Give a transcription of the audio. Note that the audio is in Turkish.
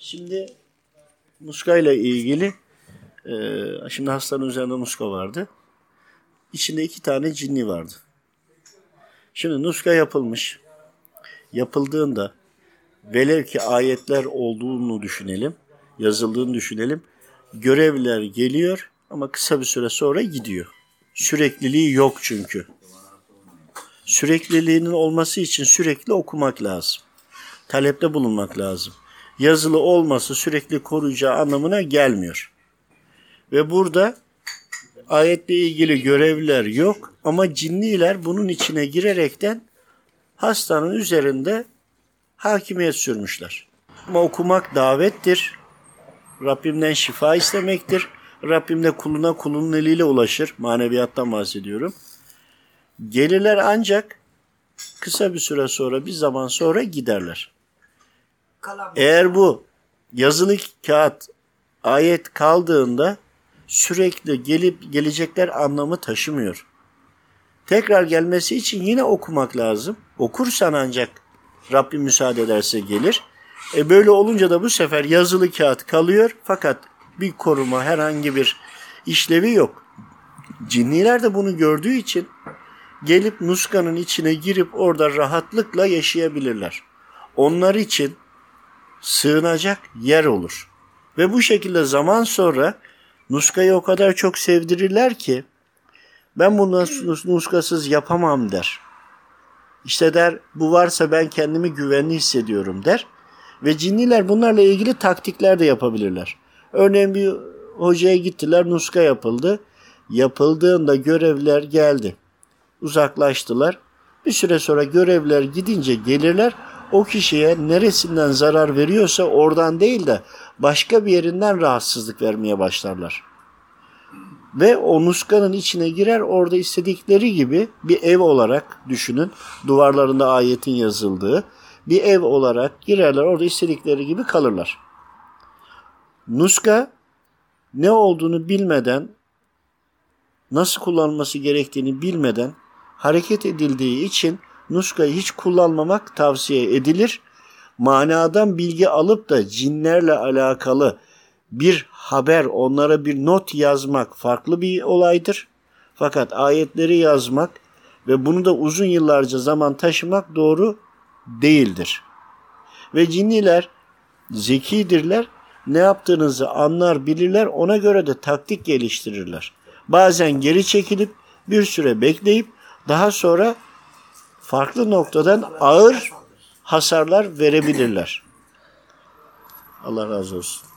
Şimdi muska ile ilgili e, şimdi hastanın üzerinde muska vardı. İçinde iki tane cinni vardı. Şimdi nuska yapılmış. Yapıldığında velev ki ayetler olduğunu düşünelim, yazıldığını düşünelim. Görevliler geliyor ama kısa bir süre sonra gidiyor. Sürekliliği yok çünkü. Sürekliliğinin olması için sürekli okumak lazım. Talepte bulunmak lazım. Yazılı olması sürekli koruyacağı anlamına gelmiyor. Ve burada ayetle ilgili görevliler yok ama cinniler bunun içine girerekten hastanın üzerinde hakimiyet sürmüşler. Ama okumak davettir. Rabbimden şifa istemektir. Rabbim de kuluna kulunun eliyle ulaşır. Maneviyattan bahsediyorum. Gelirler ancak kısa bir süre sonra, bir zaman sonra giderler. Eğer bu yazılı kağıt ayet kaldığında sürekli gelip gelecekler anlamı taşımıyor. Tekrar gelmesi için yine okumak lazım. Okursan ancak Rabbim müsaade ederse gelir. E böyle olunca da bu sefer yazılı kağıt kalıyor fakat bir koruma herhangi bir işlevi yok. Cinniler de bunu gördüğü için gelip nuskanın içine girip orada rahatlıkla yaşayabilirler. Onlar için sığınacak yer olur. Ve bu şekilde zaman sonra nuskayı o kadar çok sevdirirler ki ben bunu nuskasız yapamam der. İşte der bu varsa ben kendimi güvenli hissediyorum der. Ve cinniler bunlarla ilgili taktikler de yapabilirler. Örneğin bir hocaya gittiler nuska yapıldı. Yapıldığında görevler geldi. Uzaklaştılar. Bir süre sonra görevler gidince gelirler. O kişiye neresinden zarar veriyorsa oradan değil de başka bir yerinden rahatsızlık vermeye başlarlar. Ve o nuskanın içine girer orada istedikleri gibi bir ev olarak düşünün. Duvarlarında ayetin yazıldığı bir ev olarak girerler orada istedikleri gibi kalırlar. Nuska ne olduğunu bilmeden nasıl kullanılması gerektiğini bilmeden hareket edildiği için nuskayı hiç kullanmamak tavsiye edilir. Manadan bilgi alıp da cinlerle alakalı bir haber, onlara bir not yazmak farklı bir olaydır. Fakat ayetleri yazmak ve bunu da uzun yıllarca zaman taşımak doğru değildir. Ve cinniler zekidirler. Ne yaptığınızı anlar, bilirler. Ona göre de taktik geliştirirler. Bazen geri çekilip bir süre bekleyip daha sonra farklı noktadan ağır hasarlar verebilirler. Allah razı olsun.